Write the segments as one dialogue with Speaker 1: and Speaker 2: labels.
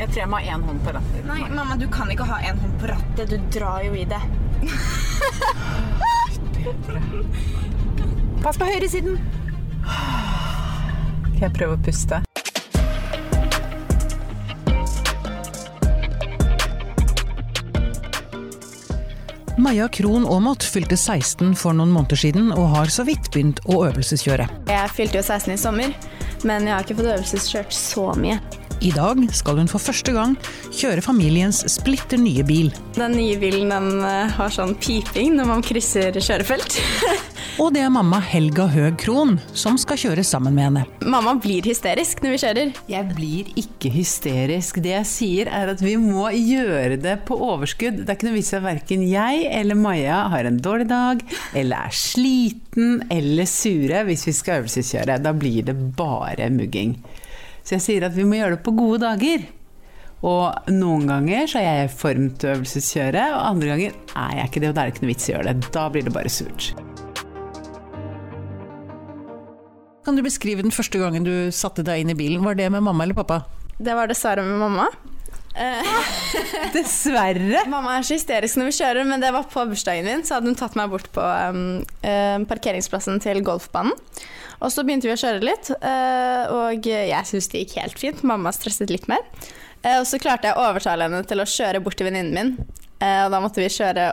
Speaker 1: Jeg tror jeg må ha én hånd på rattet.
Speaker 2: Nei, mamma, du kan ikke ha en hånd på rattet. Du drar jo i det.
Speaker 1: Pass på høyresiden. Skal jeg prøve å puste?
Speaker 3: Maja Krohn Aamodt fylte 16 for noen måneder siden og har så vidt begynt å øvelseskjøre.
Speaker 2: Jeg fylte jo 16 i sommer, men jeg har ikke fått øvelseskjørt så mye.
Speaker 3: I dag skal hun for første gang kjøre familiens splitter nye bil.
Speaker 2: Den nye bilen den eh, har sånn piping når man krysser kjørefelt.
Speaker 3: Og det er mamma Helga Høeg Krohn som skal kjøre sammen med henne.
Speaker 2: mamma blir hysterisk når vi kjører.
Speaker 4: Jeg blir ikke hysterisk. Det jeg sier er at vi må gjøre det på overskudd. Det er ikke noe vits i at verken jeg eller Maja har en dårlig dag, eller er sliten eller sure hvis vi skal øvelseskjøre. Da blir det bare mugging. Så jeg sier at vi må gjøre det på gode dager. Og noen ganger så er jeg i form til øvelseskjøret, øvelseskjøre, og andre ganger er jeg ikke det, og da er det ikke noe vits i å gjøre det. Da blir det bare surt.
Speaker 3: Kan du beskrive den første gangen du satte deg inn i bilen? Var det med mamma eller pappa?
Speaker 2: Det var dessverre med mamma. Eh,
Speaker 4: Dessverre!
Speaker 2: mamma er så hysterisk når vi kjører, men det var på bursdagen min. Så hadde hun tatt meg bort på um, eh, parkeringsplassen til golfbanen. Og så begynte vi å kjøre litt, eh, og jeg syntes det gikk helt fint. Mamma stresset litt mer. Eh, og så klarte jeg å overtale henne til å kjøre bort til venninnen min. Eh, og da måtte vi kjøre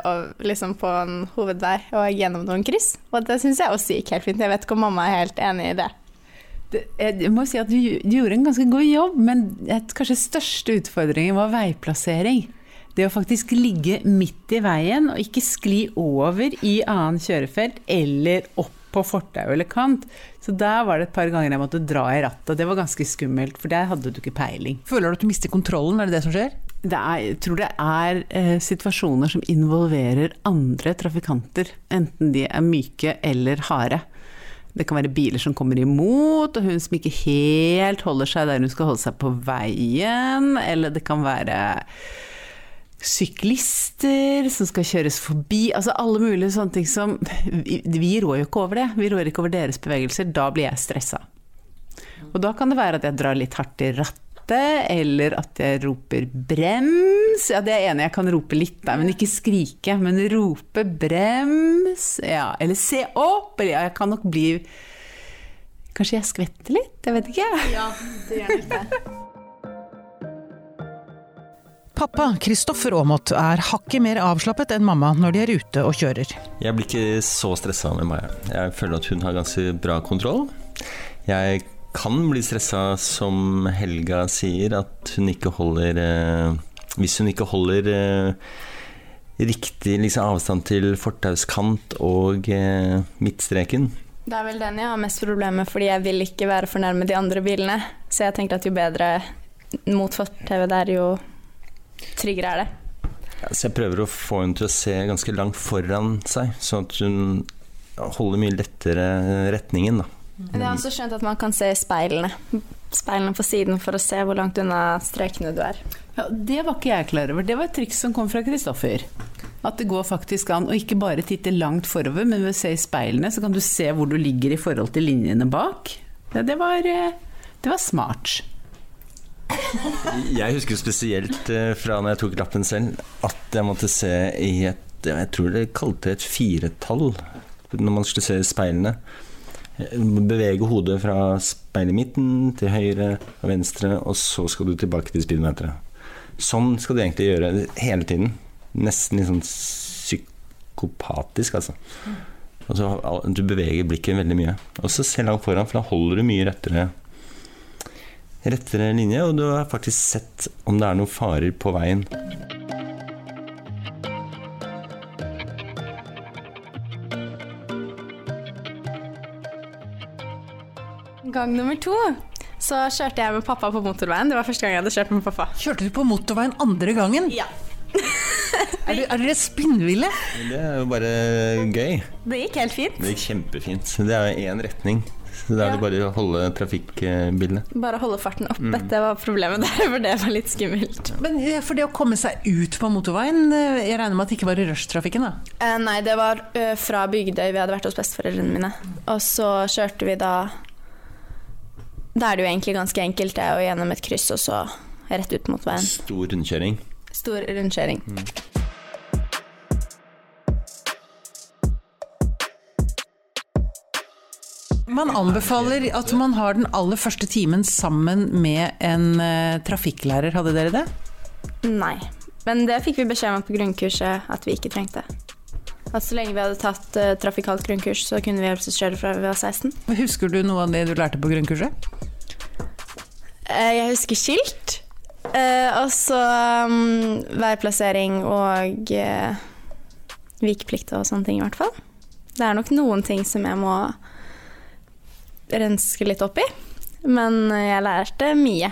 Speaker 2: liksom på en hovedvei og gjennom noen kryss. Og det syns jeg også gikk helt fint. Jeg vet ikke om mamma er helt enig i. Det-
Speaker 4: Jeg må si at du, du gjorde en ganske god jobb, men et, kanskje største utfordringen var veiplassering. Det å faktisk ligge midt i veien og ikke skli over i annen kjørefelt eller opp på fortau eller kant. Så der var det et par ganger jeg måtte dra i rattet, og det var ganske skummelt, for der hadde du ikke peiling.
Speaker 3: Føler du at du mister kontrollen, er det det som skjer?
Speaker 4: Det er, jeg tror det er eh, situasjoner som involverer andre trafikanter, enten de er myke eller harde. Det kan være biler som kommer imot, og hun som ikke helt holder seg der hun skal holde seg på veien, eller det kan være syklister som skal kjøres forbi, altså alle mulige sånne ting som Vi, rår jo ikke over det, vi rår ikke over deres bevegelser, da blir jeg stressa. Og da kan det være at jeg drar litt hardt i rattet, eller at jeg roper 'brems'. Ja, det er enig, jeg kan rope litt der, men ikke skrike. Men rope 'brems', ja. Eller 'se opp', eller ja, jeg kan nok bli Kanskje jeg skvetter litt? Jeg vet ikke.
Speaker 2: Ja, det gjør nok det.
Speaker 3: Pappa, Kristoffer Aamodt, er hakket mer avslappet enn mamma når de er ute og kjører.
Speaker 5: Jeg blir ikke så stressa med Maja. Jeg føler at hun har ganske bra kontroll. Jeg kan bli stressa, som Helga sier, at hun ikke holder eh, Hvis hun ikke holder eh, riktig liksom, avstand til fortauskant og eh, midtstreken.
Speaker 2: Det er vel den jeg har mest problemer med, fordi jeg vil ikke være for nærme de andre bilene. Så jeg tenker at jo bedre mot fortauet der, jo tryggere er det.
Speaker 5: Ja, Så jeg prøver å få henne til å se ganske langt foran seg, sånn at hun holder mye lettere retningen. da.
Speaker 2: Men jeg har også skjønt at man kan se speilene. Speilene på siden for å se hvor langt unna strekene du er.
Speaker 4: Ja, det var ikke jeg klar over. Det var et triks som kom fra Kristoffer. At det går faktisk an å ikke bare titte langt forover, men ved å se i speilene, så kan du se hvor du ligger i forhold til linjene bak. Ja, det var, eh, det var smart.
Speaker 5: Jeg husker spesielt eh, fra når jeg tok lappen selv, at jeg måtte se i et Jeg tror det kalte et firetall når man skulle se i speilene. Bevege hodet fra speilet i midten til høyre og venstre, og så skal du tilbake til speedometeret. Sånn skal du egentlig gjøre hele tiden. Nesten litt sånn psykopatisk, altså. Altså, du beveger blikket veldig mye. Og så se langt foran, for da holder du mye rettere rettere linje, og du har faktisk sett om det er noen farer på veien.
Speaker 2: Gang nummer to så kjørte jeg med pappa på motorveien. Det var første gang jeg hadde kjørt med pappa.
Speaker 3: Kjørte du på motorveien andre gangen?
Speaker 2: Ja.
Speaker 3: Er, du- er dere spinnville?
Speaker 5: Det er jo bare gøy.
Speaker 2: Det gikk helt fint.
Speaker 5: Det gikk kjempefint. Det er jo én retning. Så da er
Speaker 2: Ja.
Speaker 5: det bare å holde trafikkbildet.
Speaker 2: Bare holde farten oppe. Det var problemet der, for det var litt skummelt.
Speaker 3: Men eh, for det å komme seg ut på motorveien, eh, jeg regner med at det ikke var i rushtrafikken da?
Speaker 2: Eh, nei, det var eh, fra Bygdøy. Vi hadde vært hos besteforeldrene mine. Og så kjørte vi da Da er det jo egentlig ganske enkelt, det er jo gjennom et kryss, og så rett ut mot veien.
Speaker 5: Stor rundkjøring.
Speaker 2: Stor rundkjøring.
Speaker 3: Man anbefaler at man har den aller første timen sammen med en eh, trafikklærer. Hadde dere det?
Speaker 2: Nei. Men det fikk vi beskjed om på grunnkurset at vi ikke trengte. At så lenge vi hadde tatt uh, trafikalt grunnkurs, så kunne vi hjelpeskjøre fra vi var 16.
Speaker 3: Husker du noe av det du lærte på grunnkurset?
Speaker 2: Eh, jeg husker skilt. eh, og så um, veiplassering og uh, vikeplikt og sånne ting, i hvert fall. Det er nok noen ting som jeg må renske litt opp i. Men jeg lærte mye.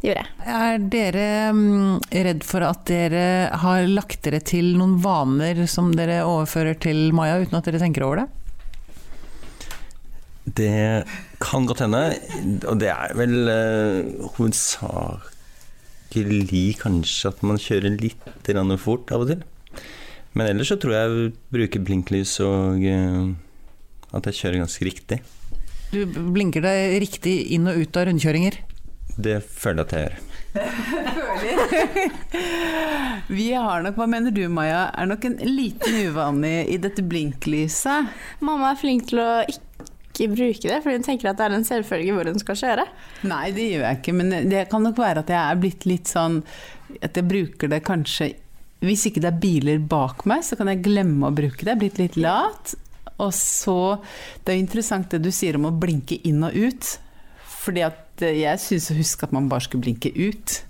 Speaker 2: Gjorde jeg.
Speaker 3: Er dere mm, redd for at dere har lagt dere til noen vaner som dere overfører til Maja, uten at dere tenker over det?
Speaker 5: Det kan godt hende, og det er vel uh, hovedsakelig kanskje at man kjører litt fort av og til. Men ellers så tror jeg jeg bruker blinklys og uh, at jeg kjører ganske riktig.
Speaker 3: Du blinker deg riktig inn og ut av rundkjøringer.
Speaker 5: Det føler jeg at jeg gjør.
Speaker 4: Vi har nok, hva mener du Maja, er nok en liten uvane i dette blinklyset.
Speaker 2: Mamma er flink til å ikke bruke det, fordi hun tenker at det er en selvfølge hvor hun skal kjøre.
Speaker 4: Nei, det gjør jeg ikke, men det kan nok være at jeg er blitt litt sånn At jeg bruker det kanskje Hvis ikke det er biler bak meg, så kan jeg glemme å bruke det. Jeg er blitt litt lat. Og så Det er interessant det du sier om å blinke inn og ut. Fordi at eh, jeg syns å huske at man bare skulle blinke ut.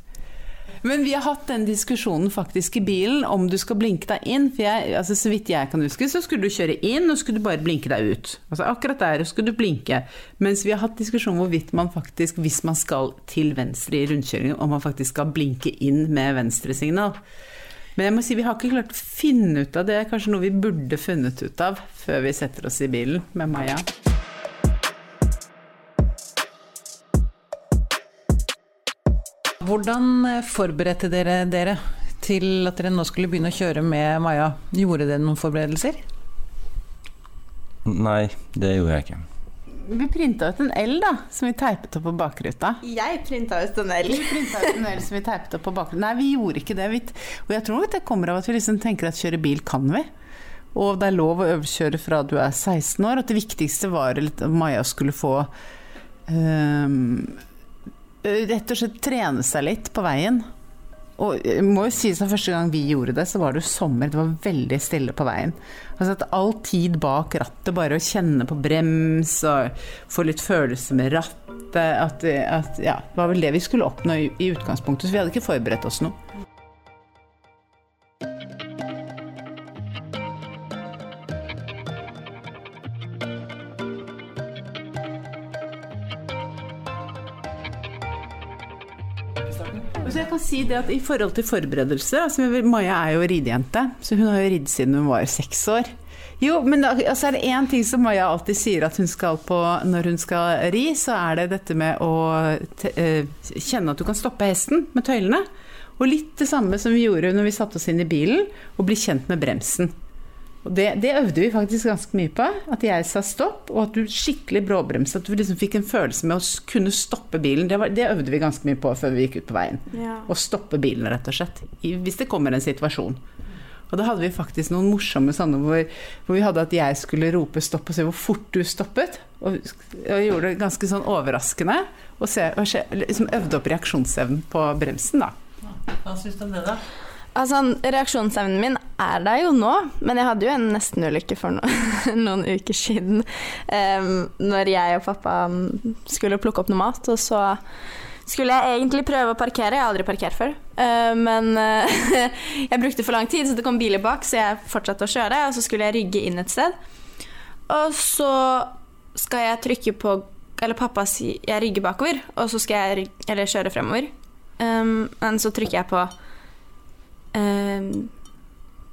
Speaker 4: Men vi har hatt den diskusjonen faktisk i bilen om du skal blinke deg inn. For jeg, altså, så vidt jeg kan huske, så skulle du kjøre inn, og skulle du bare blinke deg ut. Altså Akkurat der skulle du blinke. Mens vi har hatt diskusjon hvorvidt man faktisk, hvis man skal til venstre i rundkjøringen, om man faktisk skal blinke inn med venstresignal. Men jeg må si vi har ikke klart å finne ut av det. Det er kanskje noe vi burde funnet ut av før vi setter oss i bilen med Maja.
Speaker 3: Hvordan eh, forberedte dere dere til at dere nå skulle begynne å kjøre med Maja? Gjorde dere noen forberedelser?
Speaker 5: Nei, det gjorde jeg ikke.
Speaker 4: Vi printa ut en L, da, som vi teipet opp på bakruta.
Speaker 2: Jeg printa ut en L.
Speaker 4: Vi printa ut en L som vi teipet opp på bakruta. Nei, vi gjorde ikke det. Vi, og jeg tror det kommer av at vi liksom tenker at kjøre bil kan vi. Og det er lov å øvekjøre fra du er 16 år. At det viktigste var at Maja skulle få um, Rett og slett trene seg litt på veien. Og jeg må jo sies at første gang vi gjorde det, så var det jo sommer. Det var veldig stille på veien. Altså at all tid bak rattet, bare å kjenne på brems og få litt følelse med rattet at, at, ja, Det var vel det vi skulle oppnå i, i utgangspunktet, så vi hadde ikke forberedt oss noe. Det at I forhold til forberedelser altså Maja er jo ridejente, så hun har jo ridd siden hun var seks år. Jo, men da, altså er det én ting som Maja alltid sier at hun skal på når hun skal ri, så er det dette med å eh, kjenne at du kan stoppe hesten med tøylene. Og litt det samme som vi gjorde når vi satte oss inn i bilen, og bli kjent med bremsen. Og det, det, øvde vi faktisk ganske mye på. At jeg sa stopp, og at du skikkelig bråbremset. At du liksom fikk en følelse med å kunne stoppe bilen. Det, var, det, øvde vi ganske mye på før vi gikk ut på veien.
Speaker 2: Ja.
Speaker 4: Å stoppe bilen, rett og slett. I, hvis det kommer en situasjon. Og da hadde vi faktisk noen morsomme sånne hvor, hvor vi hadde at jeg skulle rope stopp og se hvor fort du stoppet. Og, og gjorde det ganske sånn overraskende. Og, se, og se, liksom øvde opp reaksjonsevnen på bremsen, da.
Speaker 3: Hva syns du om det, da?
Speaker 2: Altså, reaksjonsevnen min er der jo nå, men jeg hadde jo en nestenulykke for no noen uker siden. Um, når jeg og pappa skulle plukke opp noe mat, og så skulle jeg egentlig prøve å parkere. Jeg har aldri parkert før. Uh, men uh, jeg brukte for lang tid, så det kom biler bak, så jeg fortsatte å kjøre. Og så skulle jeg rygge inn et sted. Og så skal jeg trykke på Eller pappa sier jeg rygger bakover, og så skal jeg kjøre fremover. Um, men så trykker jeg på um,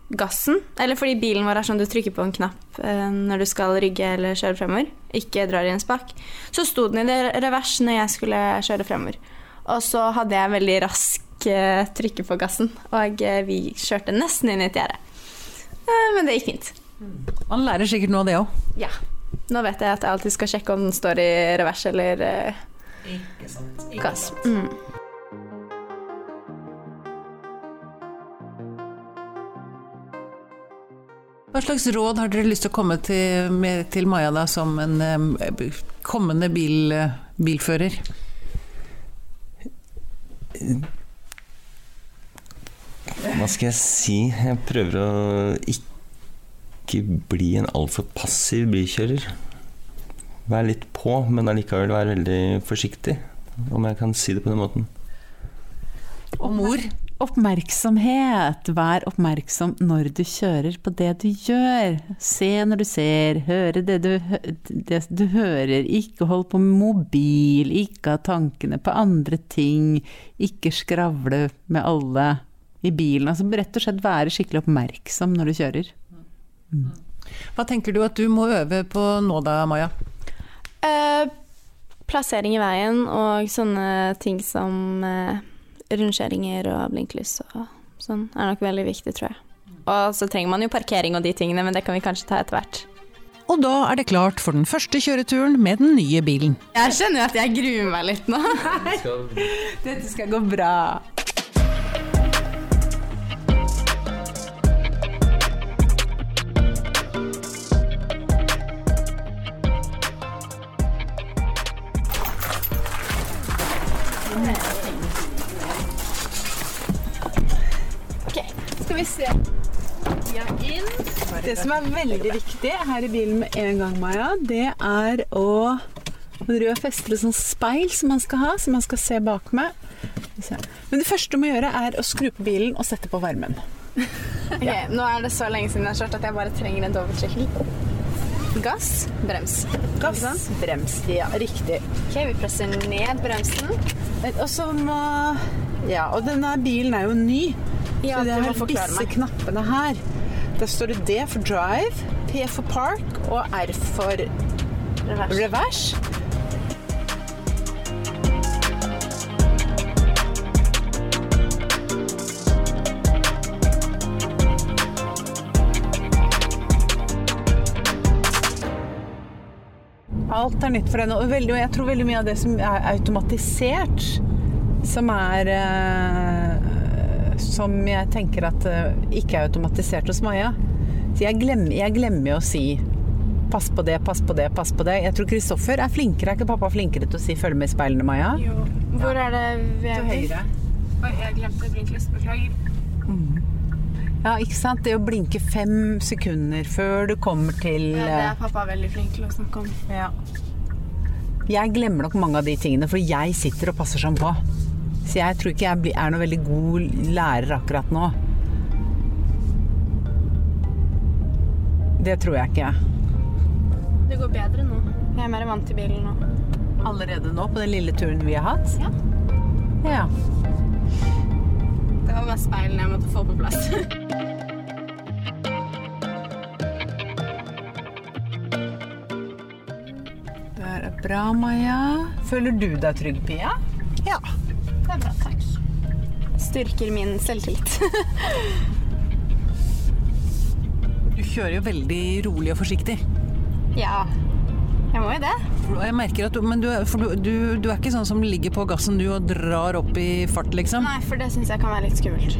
Speaker 2: gassen. Eller fordi bilen vår er sånn du trykker på en knapp eh, når du skal rygge eller kjøre fremover. Ikke drar i en spak. Så sto den i det revers når jeg skulle kjøre fremover. Og så hadde jeg veldig rask eh, trykke på gassen, og uh, vi kjørte nesten inn i et gjerde. Uh, men det gikk fint.
Speaker 3: Man lærer sikkert noe av det òg.
Speaker 2: Ja. Nå vet jeg at jeg alltid skal sjekke om den står i revers eller uh, gass. Mm.
Speaker 3: Hva slags råd har dere lyst til å komme til, med, til Maja da, som en eh, kommende bil, bilfører?
Speaker 5: Hva skal jeg si? Jeg prøver å ikke bli en altfor passiv bilkjører. Vær litt på, men allikevel være veldig forsiktig, om jeg kan si det på den måten.
Speaker 3: Og mor?
Speaker 4: Oppmerksomhet. Vær oppmerksom når du kjører på det du gjør. Se når du ser, høre det du, det du hører. Ikke hold på med mobil, ikke ha tankene på andre ting. Ikke skravle med alle i bilen. Altså rett og slett være skikkelig oppmerksom når du kjører.
Speaker 3: Hva tenker du at du må øve på nå da, Maja?
Speaker 2: Uh, plassering i veien og sånne ting som eh, rundkjøringer og blinklys og sånn er nok veldig viktig, tror jeg. Og så trenger man jo parkering og de tingene, men det kan vi kanskje ta etter hvert.
Speaker 3: Og da er det klart for den første kjøreturen med den nye bilen.
Speaker 2: Jeg skjønner jo at jeg gruer meg litt nå.
Speaker 4: Dette skal gå bra.
Speaker 2: Skal vi se. Ja, inn.
Speaker 4: Det som er veldig viktig her i bilen med en gang, Maja, det er å Når fester et sånt speil som man skal ha, som man skal se bak se. Men det første du må gjøre, er å skru på bilen og sette på varmen.
Speaker 2: Ok, Nå er det så lenge siden jeg har kjørt at jeg bare trenger en dobbeltsjekking. Gass, brems.
Speaker 4: Gass, brems. Ja, riktig.
Speaker 2: Ok, vi presser ned bremsen.
Speaker 4: Og så må Ja, og denne bilen er jo ny.
Speaker 2: Ja,
Speaker 4: så det er disse
Speaker 2: meg.
Speaker 4: knappene her. Der står det D for drive, P for park og R for
Speaker 2: Revers.
Speaker 4: revers. Alt er nytt for henne. og jeg tror veldig mye av det som er automatisert, som er eh, Som jeg tenker at eh, ikke er automatisert hos Maja. Så jeg glemmer, jeg glemmer jo å si Pass på det, pass på det, pass på det. Jeg tror Kristoffer er flinkere. Er ikke pappa flinkere til å si 'følg med i speilene', Maja?
Speaker 2: Jo. Hvor er det vi er? Oi, jeg glemte blinklys. Beklager.
Speaker 4: Ja, ikke sant? Det å blinke fem sekunder før du kommer til
Speaker 2: Ja, det
Speaker 4: eh,
Speaker 2: er pappa veldig flink til å snakke om.
Speaker 4: Ja. Jeg glemmer nok mange av de tingene, for jeg sitter og passer sånn på. Så jeg tror ikke jeg er noen veldig god lærer akkurat nå. Det tror jeg ikke.
Speaker 2: Det går bedre nå. Jeg er mer vant til bilen nå.
Speaker 4: Allerede nå, på den lille turen vi har hatt?
Speaker 2: Ja.
Speaker 4: Ja.
Speaker 2: Det var bare speilene jeg måtte få på plass.
Speaker 4: Det er bra, Maja. Føler du deg trygg, Pia?
Speaker 2: ja, Styrker min selvtillit.
Speaker 3: Du kjører jo veldig rolig og forsiktig.
Speaker 2: ja, jeg må jo det.
Speaker 3: Jeg merker at du, men du, for du, du, du er ikke sånn som ligger på gassen du og drar opp i fart, liksom?
Speaker 2: Nei, for det syns jeg kan være litt skummelt.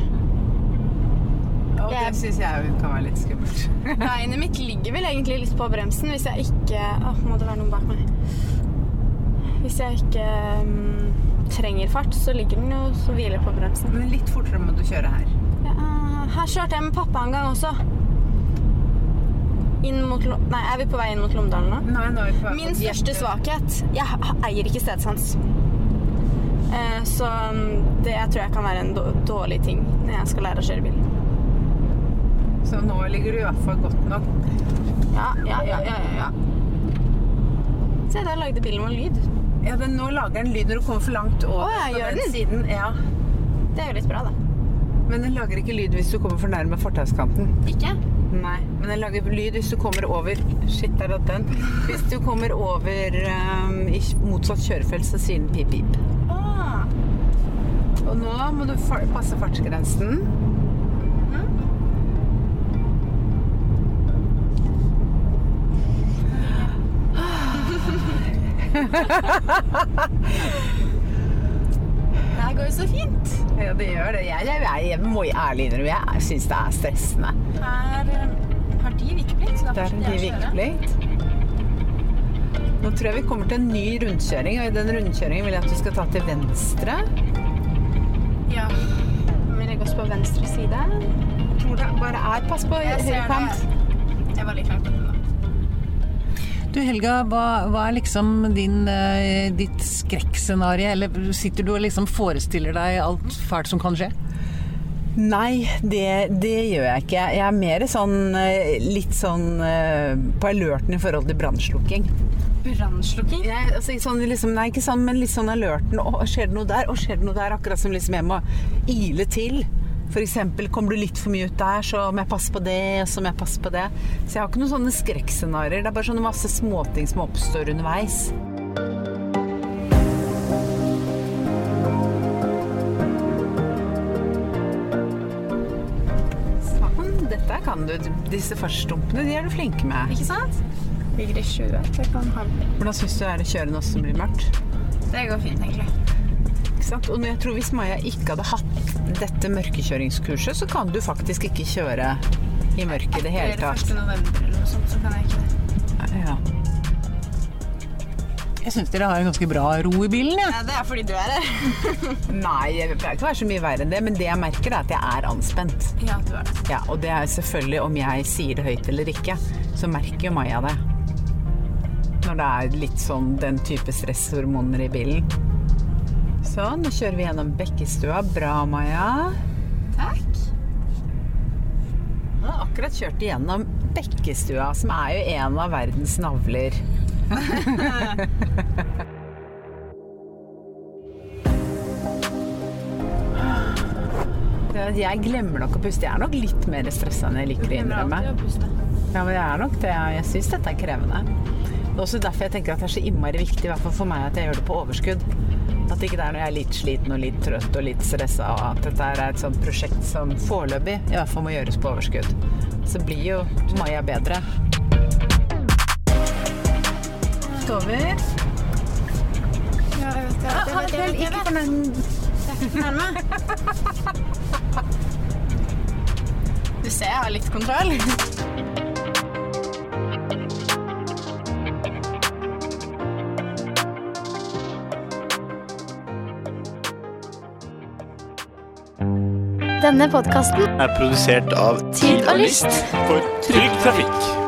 Speaker 4: Og det syns jeg kan være litt skummelt.
Speaker 2: Beinet mitt ligger vel egentlig litt på bremsen hvis jeg ikke Åh, må det være noen bak meg? Hvis jeg ikke mm, trenger fart, så ligger den jo så hviler på bremsen.
Speaker 4: Men litt fortere må du kjøre her.
Speaker 2: Ja, her kjørte jeg med pappa en gang også. Inn mot Nei, er vi på vei inn mot Lomdalen nå?
Speaker 4: Nei, nå er vi på
Speaker 2: Min største svakhet Jeg eier ikke stedsans. Eh, så mm, det tror jeg kan være en dårlig ting når jeg skal lære å kjøre bil.
Speaker 4: Så nå ligger du i hvert fall godt nok.
Speaker 2: Ja, ja, ja, ja, ja, ja. Se, der lagde bilen vår lyd.
Speaker 4: Ja, den, Nå lager den lyd når du kommer for langt over
Speaker 2: Åh, ja,
Speaker 4: på
Speaker 2: gjør
Speaker 4: den
Speaker 2: den?
Speaker 4: siden. Ja.
Speaker 2: Det er jo litt bra, da.
Speaker 4: Men den lager ikke lyd hvis du kommer for nærme fortauskanten.
Speaker 2: Ikke?
Speaker 4: Nei, men den lager lyd hvis du kommer over Shit, der datt den. Hvis du kommer over um, i motsatt kjørefelt, så sier den pip, pip.
Speaker 2: Ah.
Speaker 4: Og nå må du passe fartsgrensen.
Speaker 2: Det her går jo så fint.
Speaker 4: Ja, det gjør det. Jeg, jeg, jeg, jeg må ærlig innrømme, jeg syns det er stressende.
Speaker 2: Her eh, har de vikeplikt, så da får ikke jeg kjøre.
Speaker 4: Nå tror jeg vi kommer til en ny rundkjøring, og i den rundkjøringen vil jeg at du skal ta til venstre.
Speaker 2: Ja. Vi legger oss på venstre side.
Speaker 4: Jeg tror det bare er Pass på
Speaker 2: Jeg ser det. Jeg var litt langt.
Speaker 3: Du Helga, hva, hva er liksom din, eh, ditt skrekkscenario? Eller sitter du og liksom forestiller deg alt fælt som kan skje?
Speaker 4: Nei, det, det gjør jeg ikke. Jeg er mer sånn eh, litt sånn eh, på alerten i forhold til brannslukking.
Speaker 2: Brannslukking?
Speaker 4: Altså, sånn, liksom, nei, ikke sånn, men litt sånn alerten. Å, skjer det noe der? Å, skjer det noe der? Akkurat som liksom jeg må ile til. Eksempel, kommer du litt for mye ut der, så må jeg passe på det, og så må jeg passe på det. Så jeg har ikke noen sånne skrekkscenarioer. Det er bare sånne masse småting som oppstår underveis. Sånn, dette kan du. Disse fartsdumpene, de er du flink med.
Speaker 2: Ikke sant? Ligger i 20. Jeg kan ha
Speaker 4: Hvordan syns du det er å kjøre nå som det blir mørkt?
Speaker 2: Det går fint, egentlig.
Speaker 4: Ikke sant? Og jeg tror hvis Maja ikke hadde hatt dette mørkekjøringskurset, så kan du faktisk ikke kjøre i mørket i det hele tatt.
Speaker 2: 1. november eller noe sånt, så kan jeg ikke det.
Speaker 4: Ja.
Speaker 3: Jeg syns dere har en ganske bra ro i bilen, Ja.
Speaker 2: Ja, det er fordi du er her.
Speaker 4: Nei, jeg pleier ikke å være så mye verre enn det, men det jeg merker er at jeg er anspent.
Speaker 2: Ja, du er det.
Speaker 4: Ja, og det er selvfølgelig om jeg sier det høyt eller ikke, så merker jo Maja det. Når det er litt sånn den type stresshormoner i bilen. Så, nå kjører vi gjennom Bekkestua. Bra, Maja.
Speaker 2: Takk.
Speaker 4: Nå har akkurat kjørt igjennom Bekkestua, som er jo en av verdens navler. Jeg glemmer nok å puste. Jeg er nok litt mer stressa enn jeg liker å innrømme. Ja, men jeg er nok det. Jeg syns dette er krevende. Det er også derfor jeg tenker at det er så innmari viktig, i hvert fall for meg, at jeg gjør det på overskudd. At ikke det er når jeg er litt sliten og litt trøtt og litt stressa, og at dette er et sånt prosjekt som foreløpig i hvert fall må gjøres på overskudd. Så blir jo Maja bedre. Over.
Speaker 2: Ja, jeg vet det. Jeg vet, jeg vet, jeg vet. Det er ikke nærme. Du ser jeg har litt kontroll.
Speaker 6: Denne podkasten
Speaker 7: er produsert av
Speaker 6: Tid og Lyst.
Speaker 7: for Trygg Trafikk.